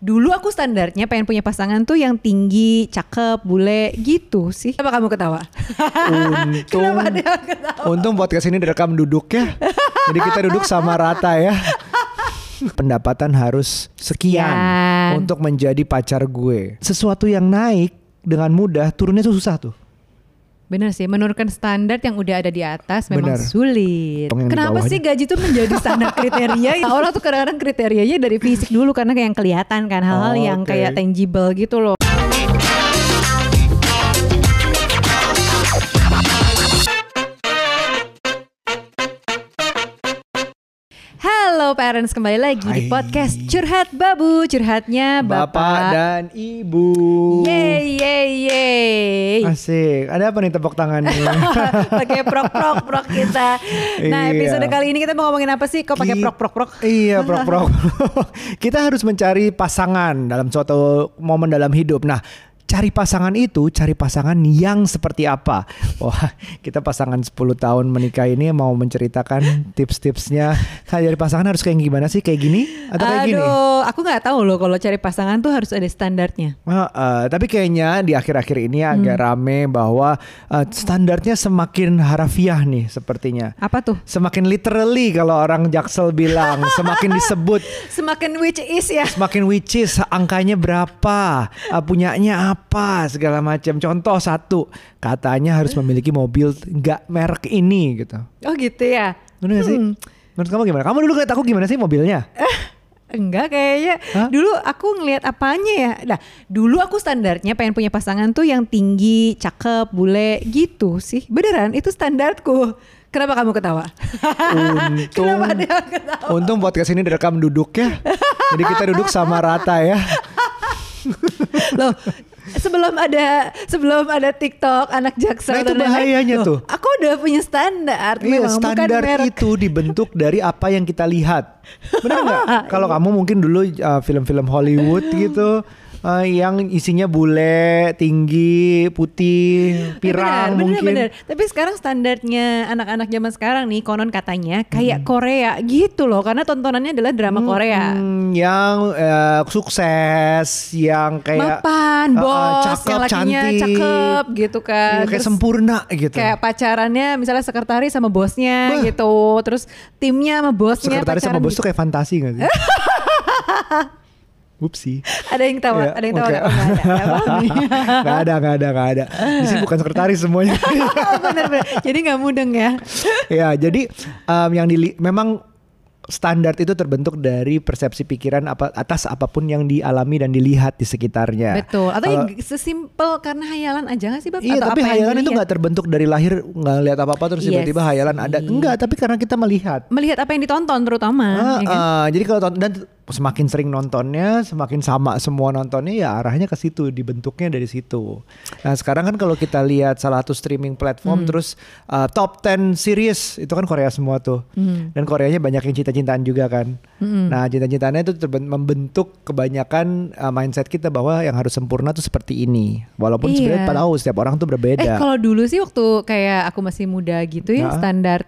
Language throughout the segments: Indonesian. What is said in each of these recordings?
Dulu aku standarnya pengen punya pasangan tuh yang tinggi, cakep, bule gitu sih. Kenapa kamu ketawa? Untung, Kenapa ada yang ketawa? untung podcast ini direkam duduk ya. Jadi kita duduk sama rata ya. Pendapatan harus sekian Sekian. untuk menjadi pacar gue. Sesuatu yang naik dengan mudah turunnya tuh susah tuh. Bener sih, menurunkan standar yang udah ada di atas memang Bener. sulit. Tong Kenapa sih gaji tuh menjadi standar kriteria? Orang tuh kadang-kadang kriterianya dari fisik dulu karena kayak yang kelihatan kan hal-hal Oh, yang oke. kayak tangible gitu loh. Halo parents kembali lagi di Hai. podcast Curhat Babu, curhatnya Bapak. Bapak dan Ibu. Yeay yeay yeay. Asik. Ada apa nih tepuk tangannya? pakai prok prok prok kita. Nah Iya. episode kali ini kita mau ngomongin apa sih? Kok pakai Ki- prok prok prok? Iya, prok prok. kita harus mencari pasangan dalam suatu momen dalam hidup. Nah, cari pasangan itu, cari pasangan yang seperti apa? Wah, kita pasangan 10 tahun menikah ini mau menceritakan tips-tipsnya. Cari pasangan harus kayak gimana sih? Kayak gini atau kayak gini? Aduh, aku nggak tahu loh kalau cari pasangan tuh harus ada standarnya. Ah, ah, tapi kayaknya di akhir-akhir ini agak Hmm. rame bahwa ah, standarnya semakin harafiah nih sepertinya. Apa tuh? Semakin literally kalau orang Jaksel bilang, semakin disebut Semakin which is ya. semakin which is angkanya berapa uh, punyanya apa segala macam contoh satu katanya harus memiliki mobil nggak merek ini gitu Oh gitu ya. benar nggak sih Hmm. menurut kamu gimana kamu dulu ngeliat aku gimana sih mobilnya Enggak kayaknya. Hah? Dulu aku ngelihat apanya ya. Nah, dulu aku standarnya pengen punya pasangan tuh yang tinggi, cakep, bule gitu sih. Beneran itu standarku. Kenapa kamu ketawa? untung Kenapa yang ketawa? untung podcast ini direkam duduk ya jadi kita duduk sama rata ya Loh, sebelum ada sebelum ada TikTok anak jaksel Nah, itu bahayanya tuh. Aku udah punya standar Iya, memang bukan standar merek. itu dibentuk dari apa yang kita lihat. Benar nggak? Kalau kamu mungkin dulu uh, film-film Hollywood gitu uh, yang isinya bule, tinggi, putih, pirang bener, mungkin. Bener, bener. Tapi sekarang standarnya anak-anak zaman sekarang nih konon katanya Hmm. kayak Korea gitu loh karena tontonannya adalah drama Korea. Hmm, yang eh, sukses, yang kayak Mapan, uh, uh, bos, cakep, yang lakinya cantik. cakep gitu kan. Iya, kayak Terus sempurna gitu. Kayak pacarannya misalnya sekretaris sama bosnya Bah. gitu. Terus timnya sama bosnya Sekretaris sama bos gitu. tuh kayak fantasi gak sih? Upsi. Ada yang tawa, Iya, ada yang tawa oke. nggak? Oh, nggak ada. Emang nih. Gak ada, gak ada, gak ada. Di sini bukan sekretaris semuanya. Bener-bener. Jadi nggak mudeng ya. ya, jadi um, yang dili memang standar itu terbentuk dari persepsi pikiran apa atas apa pun yang dialami dan dilihat di sekitarnya. Betul. Atau yang sesimpel karena hayalan aja gak sih Bab? Iya, Atau tapi apa hayalan itu nggak terbentuk dari lahir nggak lihat apa-apa terus Iya tiba-tiba hayalan ada. Enggak, tapi karena kita melihat. melihat apa yang ditonton terutama. Ah, ya kan? ah, jadi kalau dan semakin sering nontonnya, semakin sama semua nontonnya ya arahnya ke situ, dibentuknya dari situ. Nah, sekarang kan kalau kita lihat salah satu streaming Hmm. platform terus uh, top 10 series itu kan Korea semua tuh. Hmm. Dan Koreanya banyak yang cinta-cintaan juga kan. Nah, cinta-cintaannya itu membentuk kebanyakan uh, mindset kita bahwa yang harus sempurna tuh seperti ini. Walaupun Iya. sebenarnya tahu setiap orang tuh Eh berbeda. kalau dulu sih waktu kayak aku masih muda gitu ya Nah. standar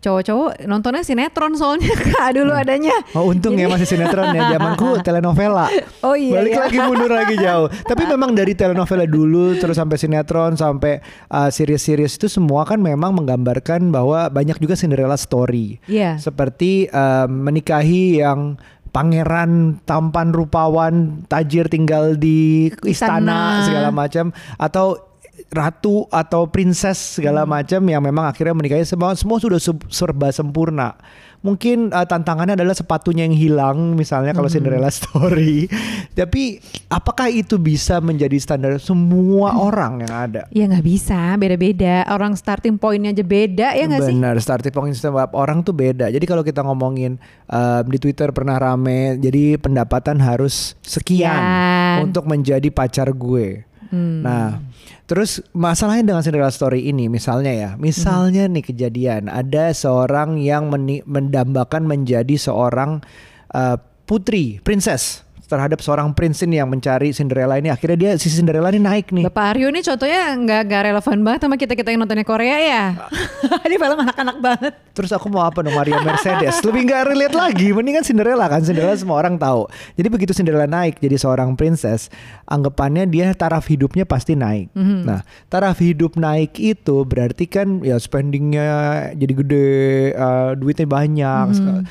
cowok-cowok nontonnya sinetron soalnya kak dulu adanya. Oh untung ya Jadi- masih sinetron ya zamanku telenovela. Oh iya, Balik iya. lagi mundur lagi jauh. Tapi memang dari telenovela dulu terus sampai sinetron sampai uh, series-series itu semua kan memang menggambarkan bahwa banyak juga Cinderella story. Iya. Seperti uh, menikahi yang pangeran tampan rupawan tajir tinggal di istana, Istana. segala macam atau ratu atau princess segala Hmm. macam yang memang akhirnya menikahi semua semua sudah serba sempurna. Mungkin uh, tantangannya adalah sepatunya yang hilang misalnya kalau Hmm. Cinderella story. Tapi apakah itu bisa menjadi standar semua Hmm. orang yang ada? Ya nggak bisa, beda-beda. Orang starting pointnya aja beda ya nggak sih? Benar, starting point setiap orang tuh beda. Jadi kalau kita ngomongin um, di Twitter pernah rame, jadi pendapatan harus sekian Sekian. untuk menjadi pacar gue. Hmm. Nah, terus masalahnya dengan Cinderella Story ini, misalnya ya, misalnya nih kejadian ada seorang yang meni- mendambakan menjadi seorang uh, putri, princess, terhadap seorang prince ini yang mencari Cinderella ini akhirnya dia si Cinderella ini naik nih. Bapak Aryo ini contohnya nggak nggak relevan banget sama kita kita yang nontonnya Korea ya. Ini film anak-anak banget. Terus aku mau apa dong Maria Mercedes? Lebih nggak relate lagi. Mendingan Cinderella kan Cinderella semua orang tahu. Jadi begitu Cinderella naik jadi seorang princess, anggapannya dia taraf hidupnya pasti naik. Nah, taraf hidup naik itu berarti kan ya spendingnya jadi gede, uh, duitnya banyak. Nah,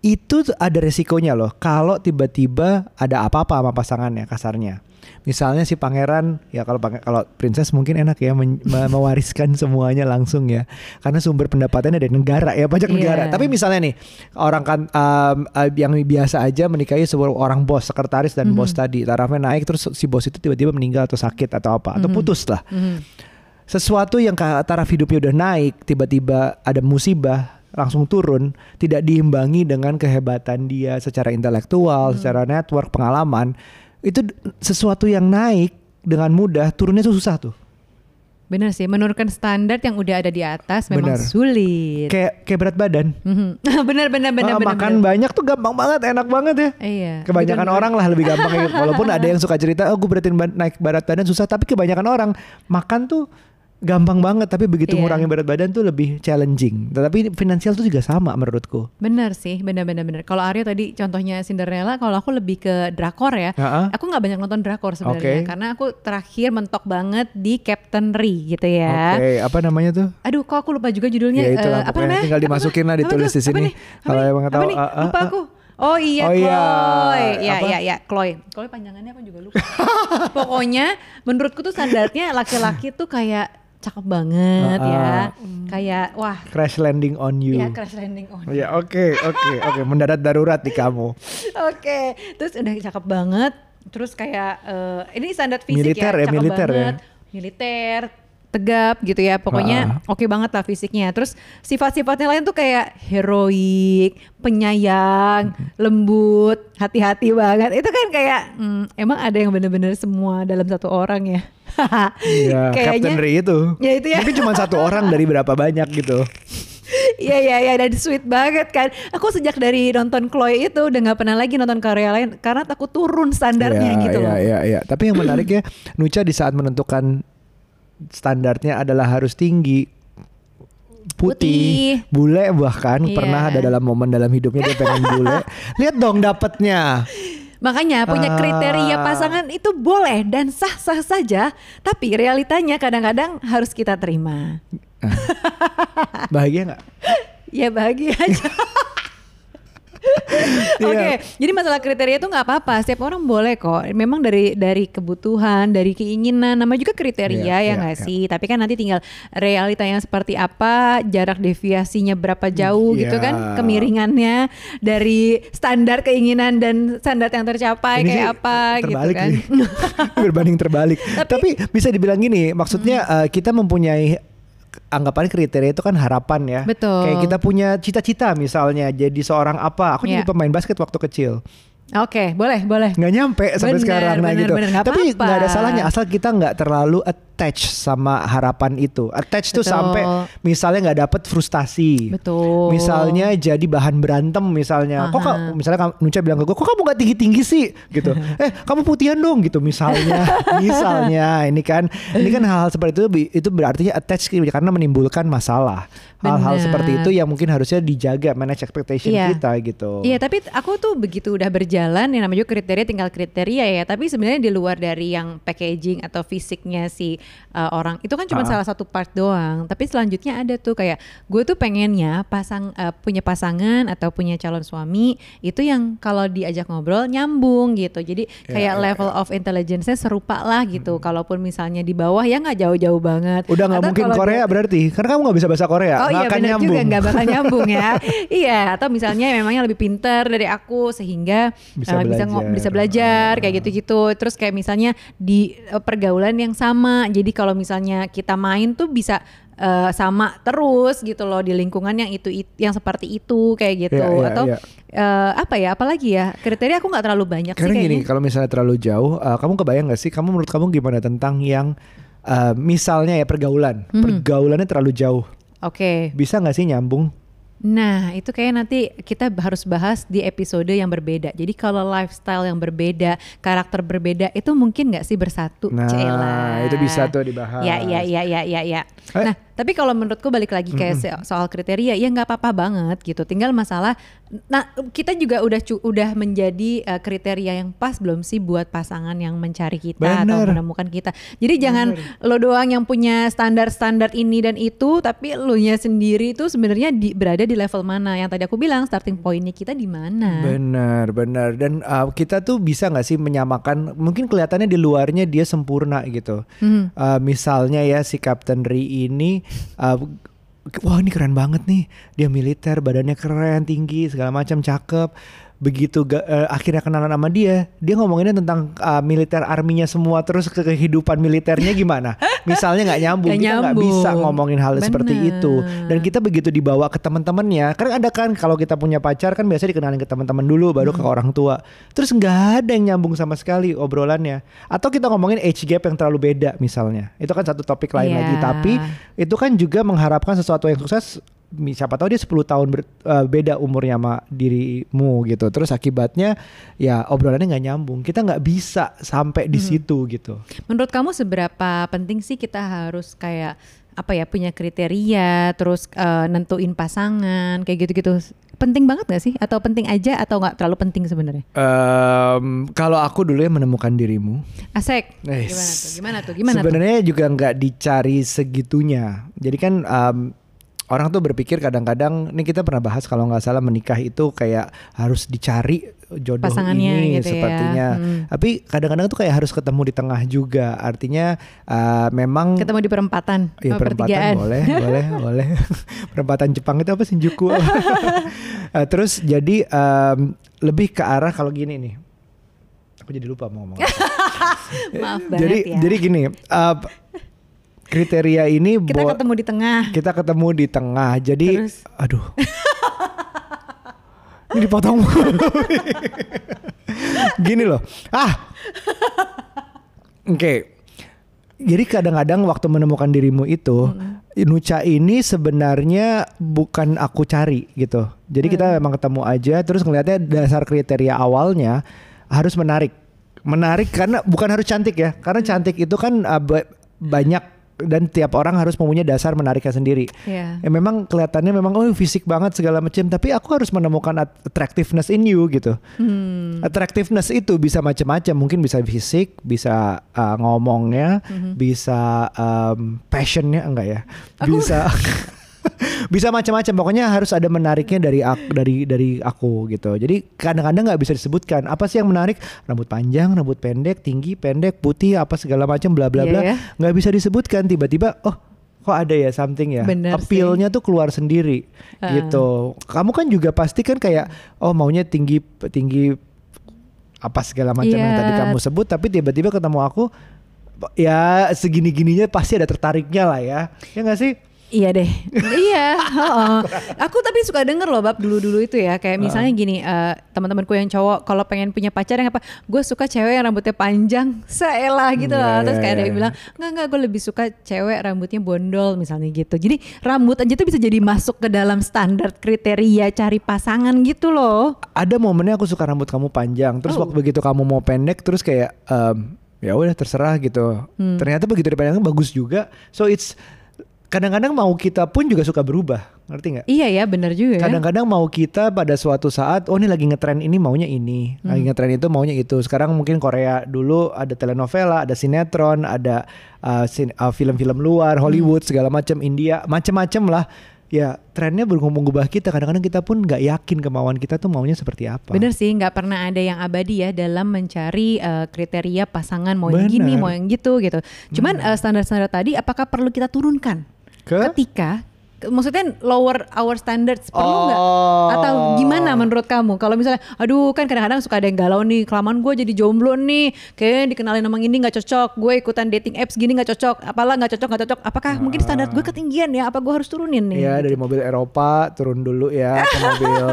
itu ada resikonya loh. Kalau tiba-tiba ada apa-apa sama pasangannya kasarnya. Misalnya si pangeran ya kalau kalau princess mungkin enak ya men- me- mewariskan semuanya langsung ya karena sumber pendapatannya dari negara ya pajak Iya. negara. Tapi misalnya nih orang kan um, uh, yang biasa aja menikahi sebuah orang bos, sekretaris dan bos tadi tarafnya naik terus si bos itu tiba-tiba meninggal atau sakit atau apa atau putus lah. Mhm. Sesuatu yang taraf hidupnya udah naik tiba-tiba ada musibah langsung turun tidak diimbangi dengan kehebatan dia secara intelektual, secara network, pengalaman itu sesuatu yang naik dengan mudah turunnya tuh susah tuh. Bener sih, menurunkan standar yang udah ada di atas memang Bener. sulit. Kayak kayak berat badan. Mhm. bener bener bener Ah, bener. makan bener. banyak tuh gampang banget, enak banget ya. Iya. Kebanyakan bener-bener. orang lah lebih gampang ya. Walaupun ada yang suka cerita, oh gue beratin ba- naik berat badan susah. Tapi kebanyakan orang makan tuh gampang banget. Tapi begitu Iya. ngurangin berat badan tuh lebih challenging. Tetapi finansial tuh juga sama menurutku. Bener sih, bener-bener bener. Kalau Aryo tadi contohnya Cinderella, kalau aku lebih ke drakor ya. Ha-ha. Aku nggak banyak nonton drakor sebenarnya, karena aku terakhir mentok banget di Captain Ri gitu ya. Oke, apa namanya tuh? Aduh, kok aku lupa juga judulnya. Ya itulah Eh, apa namanya? Tinggal Apa dimasukin lah, ditulis Apa di sini. Apa? Apa Kalau emang Apa tahu, nih? ah, ah, lupa aku. Oh iya, Oh iya. Chloe. Ya, Apa? ya, ya, Chloe. Chloe panjangannya aku juga lupa. Pokoknya menurutku tuh standarnya laki-laki tuh kayak cakep banget Ah, ya. Kayak wah, Crash landing on you. ya crash landing on. Ya oke oke oke mendarat darurat di kamu. Oke, terus udah cakep banget. Terus kayak eh, ini standar fisik Militer ya, ya, cakep militer ya. banget. Militer, tegap gitu ya. Pokoknya Ah. oke banget lah fisiknya. Terus sifat-sifatnya lain tuh kayak heroik, penyayang, lembut, hati-hati banget. Itu kan kayak hmm, emang ada yang bener-bener semua dalam satu orang ya. Iya, Captain Ray itu. Ya itu ya. Mungkin cuma satu orang dari berapa banyak gitu. Iya iya iya dan sweet banget kan. Aku sejak dari nonton Chloe itu udah nggak pernah lagi nonton Korea lain karena takut turun standarnya Iya, gitu iya, loh. Iya, iya. Tapi yang menarik ya, Nucha di saat menentukan standarnya adalah harus tinggi, putih, Putih. bule bahkan Iya. pernah ada dalam momen dalam hidupnya dia pengen bule. Lihat dong dapetnya. Makanya punya Ah. kriteria pasangan itu boleh dan sah-sah saja, tapi realitanya kadang-kadang harus kita terima. Bahagia nggak? Ya bahagia aja. Oke, Iya. jadi masalah kriteria itu nggak apa-apa. Setiap orang boleh kok. Memang dari dari kebutuhan, dari keinginan, nama juga kriteria Iya, ya iya, nggak iya. sih. Tapi kan nanti tinggal realitanya seperti apa, jarak deviasinya berapa jauh gitu Iya. kan, kemiringannya dari standar keinginan dan standar yang tercapai Ini kayak apa gitu kan. nih. Berbanding terbalik. Tapi, bisa dibilang gini, maksudnya Hmm. eh, kita mempunyai anggapan kriteria itu kan harapan ya. Betul. Kayak kita punya cita-cita misalnya jadi seorang apa. Aku jadi Iya. pemain basket waktu kecil. Oke, boleh, boleh. nggak nyampe sampai Bener, sekarang nah bener, gitu. bener, nggak Tapi nggak ada salahnya asal kita nggak terlalu attach sama harapan itu. Attach tuh Betul. sampai misalnya nggak dapet frustasi. Betul. Misalnya jadi bahan berantem misalnya. Kok Aha. ka- misalnya kamu Nucha bilang ke gue, kok kamu nggak tinggi tinggi sih gitu. eh kamu putihan dong gitu misalnya. misalnya ini kan ini kan hal-hal seperti itu itu berarti attach karena menimbulkan masalah. Hal-hal seperti itu yang mungkin harusnya dijaga manage expectation Iya. kita gitu. Iya, tapi aku tuh begitu udah berjalan yang namanya kriteria tinggal kriteria ya. Tapi sebenarnya di luar dari yang packaging atau fisiknya si uh, orang itu kan cuma Ah. salah satu part doang. Tapi selanjutnya ada tuh kayak gue tuh pengennya pasang uh, punya pasangan atau punya calon suami itu yang kalau diajak ngobrol nyambung gitu. Jadi Ya, kayak ya, level of intelligence-nya serupa lah gitu. Kalaupun misalnya di bawah ya nggak jauh-jauh banget. Udah nggak mungkin Korea dia- berarti, karena kamu nggak bisa bahasa Korea, Oh nggak iya benar nyambung. juga nggak bakal nyambung ya. iya atau misalnya memangnya lebih pinter dari aku sehingga Bisa uh, bisa ngo- belajar. bisa belajar kayak gitu-gitu. Terus kayak misalnya di uh, pergaulan yang sama. Jadi kalau misalnya kita main tuh bisa uh, sama terus gitu loh di lingkungan yang itu, it- yang seperti itu kayak gitu Iya, iya, atau iya. uh, apa ya apalagi ya kriteria aku nggak terlalu banyak Karena sih gini, kayaknya. kalau misalnya terlalu jauh, uh, kamu kebayang nggak sih? Kamu menurut kamu gimana tentang yang uh, misalnya ya pergaulan, Hmm. pergaulannya terlalu jauh, Oke. bisa nggak sih nyambung? Nah, itu kayak nanti kita harus bahas di episode yang berbeda. Jadi kalau lifestyle yang berbeda, karakter berbeda, itu mungkin nggak sih bersatu? Nah, Cela. itu bisa tuh dibahas. Ya, ya, ya, ya, ya, ya. Eh. Nah, tapi kalau menurutku balik lagi kayak so- soal kriteria, ya nggak apa-apa banget gitu. Tinggal masalah, nah kita juga udah udah menjadi uh, kriteria yang pas belum sih buat pasangan yang mencari kita atau Bener. menemukan kita. Jadi jangan lo doang yang punya standar-standar ini dan itu, tapi lo nya sendiri itu sebenarnya di, berada di level mana? Yang tadi aku bilang starting pointnya kita di mana? Benar, benar. Dan uh, kita tuh bisa nggak sih menyamakan? Mungkin kelihatannya di luarnya dia sempurna gitu. Hmm. Uh, misalnya ya si Captain Ri ini, uh, wah ini keren banget nih. Dia militer, badannya keren, tinggi, segala macam, cakep. Begitu ga- uh, akhirnya kenalan sama dia, dia ngomonginnya tentang uh, militer arminya semua, terus ke kehidupan militernya gimana? Misalnya nggak nyambung, Nggak kita nggak bisa ngomongin hal seperti Bener. itu. Dan kita begitu dibawa ke teman-temannya, kan ada kan kalau kita punya pacar kan biasanya dikenalin ke teman-teman dulu, baru ke orang tua. Terus nggak ada yang nyambung sama sekali obrolannya. Atau kita ngomongin age gap yang terlalu beda misalnya, itu kan satu topik lain Iya. lagi. Tapi itu kan juga mengharapkan sesuatu yang sukses. Siapa tahu dia 10 tahun ber- eh, beda umurnya sama dirimu gitu. Terus akibatnya ya obrolannya nggak nyambung. Kita nggak bisa sampai di situ gitu. Menurut kamu seberapa penting sih kita harus kayak apa ya punya kriteria, terus eh, nentuin pasangan kayak gitu-gitu? Penting banget gak sih? Atau penting aja atau nggak terlalu penting sebenarnya? Em, kalau aku dulu ya menemukan dirimu. Asek. Yes. Gimana tuh? Gimana tuh? Gimana tuh? Sebenarnya juga nggak dicari segitunya. Jadi kan em, orang tuh berpikir kadang-kadang, ini kita pernah bahas kalau nggak salah menikah itu kayak harus dicari jodoh Pasangannya ini gitu ya. sepertinya. Hmm. Tapi kadang-kadang tuh kayak harus ketemu di tengah juga. Artinya eh, memang Ketemu di perempatan, Ya oh, perempatan pertigaan. boleh, boleh, boleh. perempatan Jepang itu apa Shinjuku? Eh, terus jadi em, lebih ke arah kalau gini nih. Aku jadi lupa mau ngomong. apa. Maaf banget jadi ya. jadi gini, eh, kriteria ini kita ketemu di tengah. kita ketemu di tengah. Jadi Terus? aduh. Ini dipotong. Gini loh. Ah. Oke. Jadi kadang-kadang waktu menemukan dirimu itu, Nucha ini sebenarnya bukan aku cari gitu. Jadi kita memang ketemu aja, terus ngelihatnya dasar kriteria awalnya harus menarik, menarik karena bukan harus cantik ya, karena cantik itu kan uh, ba- banyak dan tiap orang harus mempunyai dasar menariknya sendiri. Iya. Ya memang kelihatannya memang oh fisik banget segala macam, tapi aku harus menemukan at- attractiveness in you gitu. Hmm. Attractiveness itu bisa macam-macam, mungkin bisa fisik, bisa uh, ngomongnya, Mhm. bisa um, passionnya enggak ya, bisa bisa macam-macam. Pokoknya harus ada menariknya dari aku, dari dari aku gitu. Jadi kadang-kadang nggak bisa disebutkan apa sih yang menarik, rambut panjang, rambut pendek, tinggi, pendek, putih, apa segala macam, bla bla Iya bla, ya. nggak bisa disebutkan. Tiba-tiba, oh kok ada ya something ya, Bener appeal-nya tuh keluar sendiri Ah. gitu. Kamu kan juga pasti kan kayak, oh maunya tinggi tinggi apa segala macam yang Iya. tadi kamu sebut tapi tiba-tiba ketemu aku ya segini-gininya pasti ada tertariknya lah ya ya nggak sih Iya deh, iya. heeh. Aku tapi suka denger loh bab dulu-dulu itu ya, kayak misalnya gini, eh, teman-temanku yang cowok kalau pengen punya pacar yang apa, gue suka cewek yang rambutnya panjang, seelah gitu Iya, loh. iya, Terus kayak ada iya. yang bilang, nggak nggak, gue lebih suka cewek rambutnya bondol misalnya gitu. Jadi rambut aja tuh bisa jadi masuk ke dalam standar kriteria cari pasangan gitu loh. ada momennya aku suka rambut kamu panjang terus Oh. waktu begitu kamu mau pendek terus kayak em, ya udah terserah gitu Hmm. ternyata begitu dipandang bagus juga so it's kadang-kadang mau kita pun juga suka berubah ngerti nggak Iya ya, bener juga. ya. Kadang-kadang mau kita pada suatu saat, oh ini lagi ngetren ini maunya ini, Hmm. lagi ngetren itu maunya itu. Sekarang mungkin Korea dulu ada telenovela, ada sinetron, ada uh, sin- uh, film-film luar, Hmm. Hollywood segala macam, India, macam-macam lah. Ya trennya berubah kita. Kadang-kadang kita pun nggak yakin kemauan kita tuh maunya seperti apa. Bener sih, nggak pernah ada yang abadi ya dalam mencari eh, kriteria pasangan mau yang Bener. gini, mau yang gitu gitu. Cuman eh, standar-standar tadi, apakah perlu kita turunkan Ke? ketika ke- maksudnya lower our standards perlu nggak? Oh. Atau gimana menurut kamu? Kalau misalnya, aduh kan kadang-kadang suka ada yang galau nih, kelamaan gue jadi jomblo nih, kayaknya dikenalin sama ini nggak cocok, gue ikutan dating apps gini nggak cocok, apalah nggak cocok nggak cocok, apakah mungkin standar gue ketinggian ya? Apa gue harus turunin nih? Ya dari mobil Eropa turun dulu ya ke mobil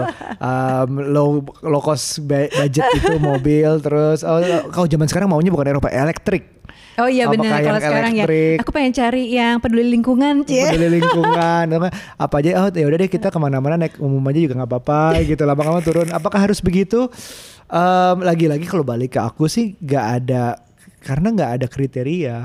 um, low low cost budget itu mobil terus oh kalau zaman sekarang maunya bukan Eropa elektrik Oh iya benar kalau sekarang elektrik? ya. Aku pengen cari yang peduli lingkungan, Cie. peduli lingkungan apa aja oh ya udah deh kita ke mana-mana naik umum aja juga nggak apa-apa gitu lama-lama turun apakah harus begitu Em, lagi-lagi kalau balik ke aku sih nggak ada karena nggak ada kriteria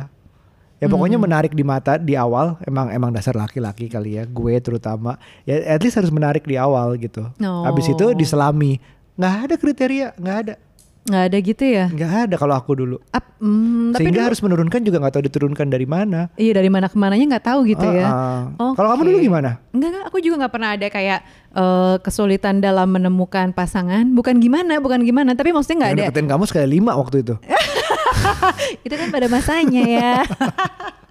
ya pokoknya Hmm. menarik di mata di awal emang emang dasar laki-laki kali ya gue terutama ya at least harus menarik di awal gitu Oh. habis itu diselami nggak ada kriteria nggak ada nggak ada gitu ya nggak ada kalau aku dulu Ap- tapi sehingga dulu- harus menurunkan juga nggak tahu diturunkan dari mana iya dari mana ke mananya nggak tahu gitu Ah, ya ah. Kalau kamu dulu gimana? Enggak, enggak, aku juga nggak pernah ada kayak eh, kesulitan dalam menemukan pasangan. Bukan gimana, bukan gimana, tapi maksudnya nggak ada. deketin kamu sekali lima waktu itu. Itu kan pada masanya ya.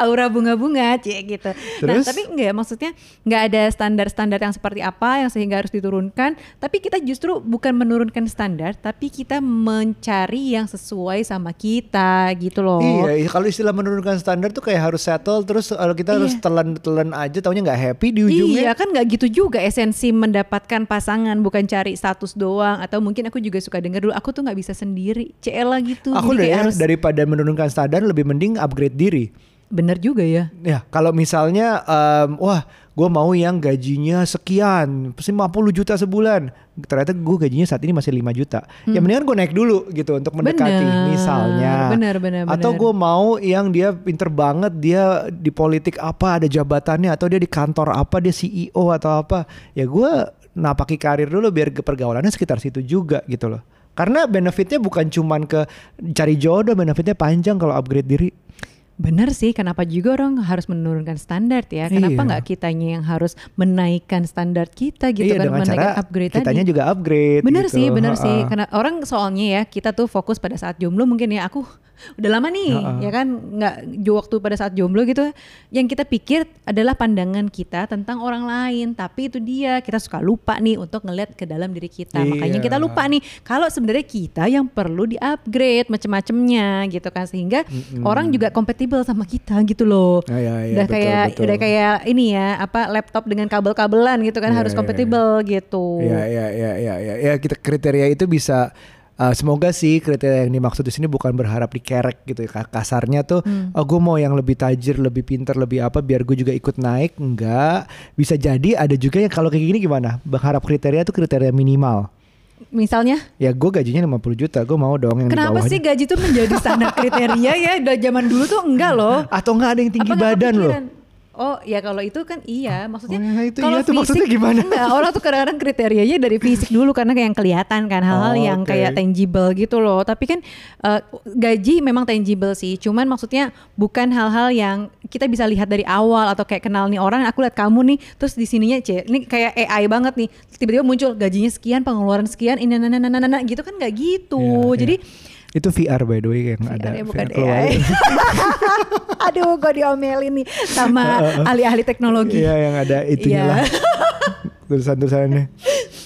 Aura bunga-bunga, cie gitu. Nah, Terus? tapi enggak, maksudnya nggak ada standar-standar yang seperti apa yang sehingga harus diturunkan. Tapi kita justru bukan menurunkan standar, tapi kita mencari yang sesuai sama kita gitu loh. Iya, kalau istilah menurunkan standar tuh kayak harus settle terus kalau kita harus Iya. telan-telan aja taunya nggak happy di ujungnya. Iya kan nggak gitu juga esensi mendapatkan pasangan bukan cari status doang atau mungkin aku juga suka denger dulu aku tuh nggak bisa sendiri CL gitu Aku dari, harus daripada menurunkan standar lebih mending upgrade diri. Bener juga ya Ya, kalau misalnya em, wah, gue mau yang gajinya sekian, 50 juta sebulan. Ternyata gue gajinya saat ini masih 5 juta. Ya mendingan gue naik dulu gitu untuk mendekati Hmm. Bener, misalnya. bener, bener, Atau bener. gue mau yang dia pinter banget, dia di politik apa, ada jabatannya atau dia di kantor apa, dia CEO atau apa. Ya gue napaki karir dulu biar pergaulannya sekitar situ juga gitu loh. Karena benefitnya bukan cuman ke cari jodoh, benefitnya panjang kalau upgrade diri. Bener sih kenapa juga orang harus menurunkan standar ya kenapa Iya. nggak kitanya yang harus menaikkan standar kita gitu iya kan dengan menaikkan cara upgrade kitanya tadi juga upgrade. Bener gitu. sih, bener Ha-ha. sih. Karena orang soalnya ya kita tuh fokus pada saat jomblo mungkin ya aku udah lama nih, Ha-ha. ya kan nggak waktu pada saat jomblo gitu. Yang kita pikir adalah pandangan kita tentang orang lain, tapi itu dia kita suka lupa nih untuk ngeliat ke dalam diri kita. Makanya Iya. kita lupa nih kalau sebenarnya kita yang perlu di-upgrade macem-macemnya gitu kan sehingga orang juga kompatibel sama kita gitu loh. Ya, ya, ya, udah betul, kayak betul. udah kayak ini ya apa laptop dengan kabel-kabelan gitu kan Iya, harus iya, kompatibel gitu. Ya, ya, ya, ya, ya, ya, kita kriteria itu bisa. Uh, semoga sih kriteria yang dimaksud di sini bukan berharap dikerek gitu ya. Kasarnya tuh, Hmm. oh gue mau yang lebih tajir, lebih pinter, lebih apa, biar gue juga ikut naik. Enggak, bisa jadi ada juga yang kalau kayak gini gimana? Berharap kriteria tuh kriteria minimal. Misalnya Ya gue gajinya 50 juta, gue mau dong yang Kenapa sih gaji tuh menjadi standar kriteria ya? Dari zaman dulu tuh enggak loh. Atau enggak ada yang tinggi Apa badan loh. Oh ya kalau itu kan iya maksudnya Oh, ya itu kalau iya tuh maksudnya gimana? enggak orang tuh kadang-kadang kriterianya dari fisik dulu karena kayak yang kelihatan kan hal-hal Oh, yang kayak tangible gitu loh tapi kan eh, gaji memang tangible sih cuman maksudnya bukan hal-hal yang kita bisa lihat dari awal atau kayak kenal nih orang aku lihat kamu nih terus di sininya c ini kayak AI banget nih tiba-tiba muncul gajinya sekian pengeluaran sekian ini nana nana nana gitu kan nggak gitu Iya, iya. jadi Itu VR by the way yang ada. VR ya, bukan VR. AI. Aduh, gue diomelin nih sama ahli-ahli teknologi. Iya yang ada itunya Iya. lah. Tulisan-tulisannya.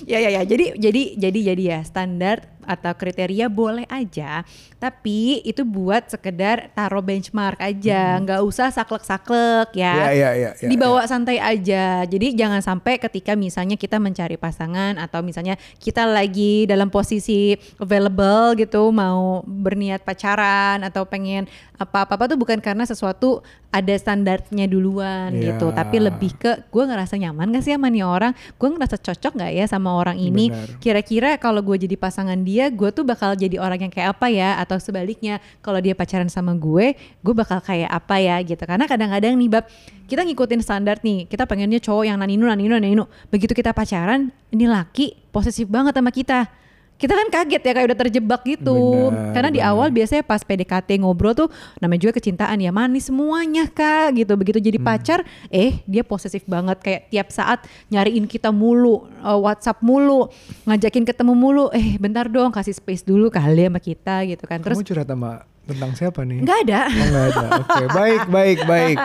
ya ya ya. Jadi jadi jadi jadi ya standar atau kriteria boleh aja, tapi itu buat sekedar taruh benchmark aja, nggak usah saklek-saklek ya. Iya, iya, iya, iya, Dibawa santai aja. Jadi jangan sampai ketika misalnya kita mencari pasangan atau misalnya kita lagi dalam posisi available gitu, mau berniat pacaran atau pengen apa-apa tuh bukan karena sesuatu ada standarnya duluan Iya. gitu, tapi lebih ke gue ngerasa nyaman gak sih sama nih orang, gue ngerasa cocok gak ya sama orang ini, Benar. kira-kira kalau gue jadi pasangan dia, gue tuh bakal jadi orang yang kayak apa ya, atau sebaliknya kalau dia pacaran sama gue, gue bakal kayak apa ya gitu, karena kadang-kadang nih bab kita ngikutin standar nih, kita pengennya cowok yang naninu naninu naninu, begitu kita pacaran, ini laki posesif banget sama kita. Kita kan kaget ya kayak udah terjebak gitu. Benar, Karena di awal biasanya pas PDKT ngobrol tuh namanya juga kecintaan ya manis semuanya kak gitu. Begitu jadi Hmm. pacar eh dia posesif banget. Kayak tiap saat nyariin kita mulu eh, WhatsApp mulu ngajakin ketemu mulu. Eh bentar dong kasih space dulu kali sama kita gitu kan. Terus Kamu curhat sama tentang siapa nih? nggak ada Oh ada. Oke, baik, baik, baik.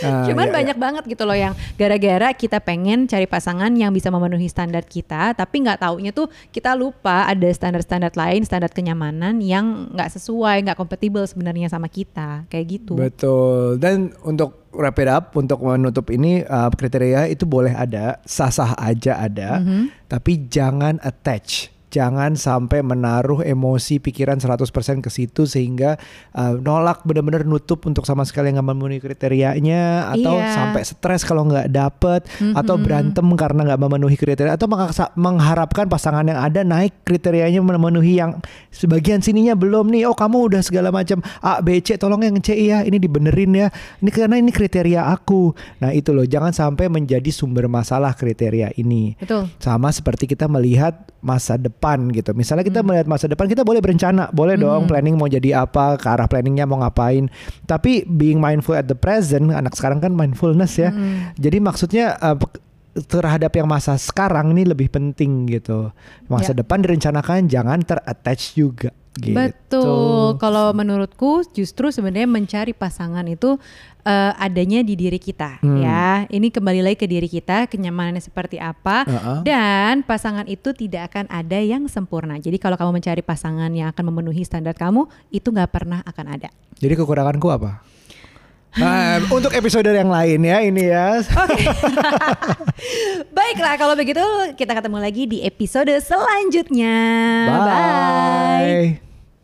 Nah, Cuman ya, banyak banget gitu loh yang gara-gara kita pengen cari pasangan yang bisa memenuhi standar kita, tapi nggak taunya tuh kita lupa ada standar-standar lain, standar kenyamanan yang nggak sesuai, nggak kompatibel sebenarnya sama kita, kayak gitu. Betul. Dan untuk wrap it up, untuk menutup ini uh, kriteria itu boleh ada, sah-sah aja ada, Mhm. tapi jangan attach. Jangan sampai menaruh emosi pikiran 100% ke situ sehingga uh, nolak benar-benar nutup untuk sama sekali nggak memenuhi kriterianya atau Iya. sampai stres kalau nggak dapet atau Mhm. berantem karena nggak memenuhi kriteria atau mengaksa- mengharapkan pasangan yang ada naik kriterianya memenuhi yang sebagian sininya belum nih oh kamu udah segala macam A B C tolong yang C ya ini dibenerin ya ini karena ini kriteria aku nah itu loh jangan sampai menjadi sumber masalah kriteria ini Betul. sama seperti kita melihat masa depan gitu. Misalnya kita melihat masa depan, kita boleh berencana, boleh dong planning mau jadi apa, ke arah planningnya mau ngapain. Tapi being mindful at the present, anak sekarang kan mindfulness ya. Jadi maksudnya uh, terhadap yang masa sekarang ini lebih penting gitu. Masa Ya. depan direncanakan, jangan terattach juga. Gitu. Betul. Kalau menurutku justru sebenarnya mencari pasangan itu eh, adanya di diri kita Hmm. ya. Ini kembali lagi ke diri kita, kenyamanannya seperti apa Uh-uh. dan pasangan itu tidak akan ada yang sempurna. Jadi kalau kamu mencari pasangan yang akan memenuhi standar kamu, itu nggak pernah akan ada. Jadi kekuranganku apa? Nah, untuk episode yang lain ya ini ya. Baiklah kalau begitu kita ketemu lagi di episode selanjutnya. Bye.